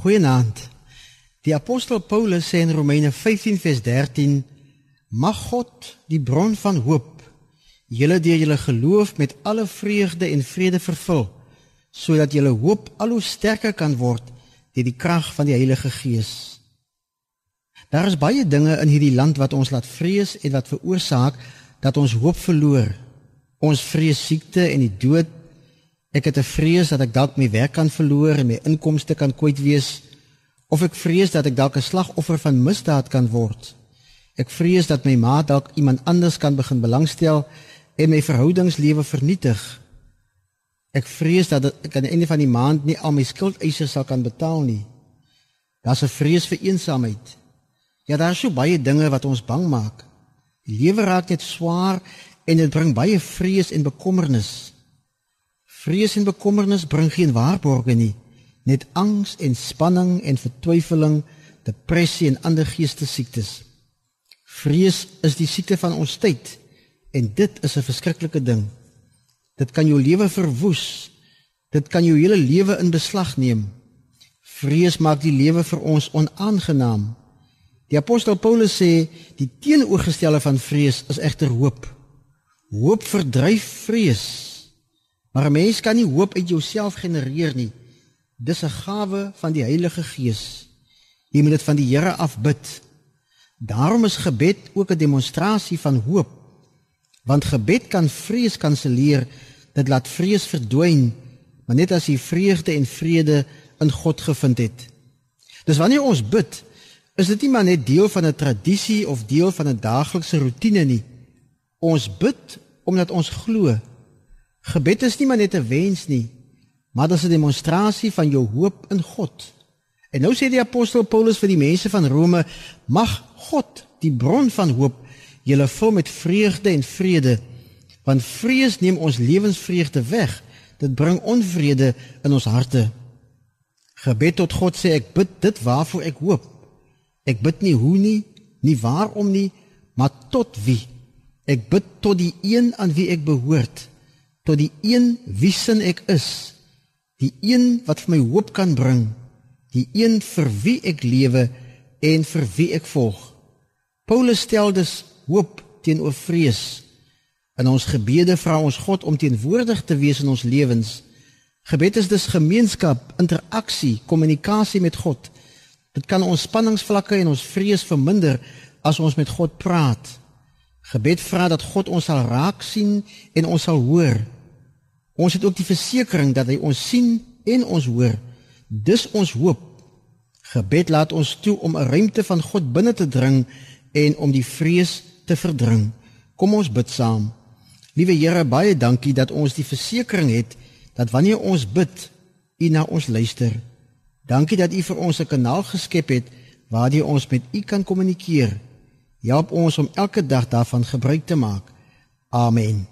Goeienaand. Die apostel Paulus sê in Romeine 15 vers 13: Mag God, die bron van hoop, julle deur julle geloof met alle vreugde en vrede vervul, sodat julle hoop al hoe sterker kan word deur die krag van die Heilige Gees. Daar is baie dinge in hierdie land wat ons laat vrees en wat veroorsaak dat ons hoop verloor. Ons vrees siekte en die dood. Ek het 'n vrees dat ek dalk my werk kan verloor en my inkomste kan kwyt wees of ek vrees dat ek dalk 'n slagoffer van misdaad kan word. Ek vrees dat my ma dalk iemand anders kan begin belangstel en my verhoudingslewe vernietig. Ek vrees dat ek aan die einde van die maand nie al my skuldeise sal kan betaal nie. Daar's 'n vrees vir eensaamheid. Ja, daar is so baie dinge wat ons bang maak. Die lewe raak net swaar en dit bring baie vrees en bekommernis. Vrees en bekommernis bring geen waarborge nie net angs en spanning en vertwyfeling, depressie en ander geestesiektes. Vrees is die siekte van ons tyd en dit is 'n verskriklike ding. Dit kan jou lewe verwoes. Dit kan jou hele lewe in beslag neem. Vrees maak die lewe vir ons onaangenaam. Die apostel Paulus sê die teenoorgestelde van vrees is egter hoop. Hoop verdryf vrees. Maar 'n mens kan nie hoop uit jouself genereer nie. Dis 'n gawe van die Heilige Gees. Jy moet dit van die Here af bid. Daarom is gebed ook 'n demonstrasie van hoop. Want gebed kan vrees kanselleer, dit laat vrees verdwyn, maar net as jy vreugde en vrede in God gevind het. Dis wanneer ons bid, is dit nie maar net deel van 'n tradisie of deel van 'n daaglikse rotine nie. Ons bid omdat ons glo. Gebed is nie maar net 'n wens nie, maar dit is 'n demonstrasie van jou hoop in God. En nou sê die apostel Paulus vir die mense van Rome, mag God, die bron van hoop, julle vul met vreugde en vrede, want vrees neem ons lewensvreugde weg. Dit bring onvrede in ons harte. Gebed tot God sê ek bid dit waarvoor ek hoop. Ek bid nie hoe nie, nie waarom nie, maar tot wie? Ek bid tot die een aan wie ek behoort, tot die een wie sin ek is die een wat vir my hoop kan bring, die een vir wie ek lewe en vir wie ek volg. Paulus stel dus hoop teenoor vrees. In ons gebede vra ons God om teenwoordig te wees in ons lewens. Gebed is dus gemeenskap, interaksie, kommunikasie met God. Dit kan ons spanningsvlakke en ons vrees verminder as ons met God praat. Gebed vra dat God ons sal raak sien en ons sal hoor. Ons het ook die versekering dat hy ons sien en ons hoor. Dis ons hoop. Gebed laat ons toe om 'n ruimte van God binne te dring en om die vrees te verdring. Kom ons bid saam. Liewe Here, baie dankie dat ons die versekering het dat wanneer ons bid, U na ons luister. Dankie dat U vir ons 'n kanaal geskep het waardeur ons met U kan kommunikeer. Help ons om elke dag daarvan gebruik te maak. Amen.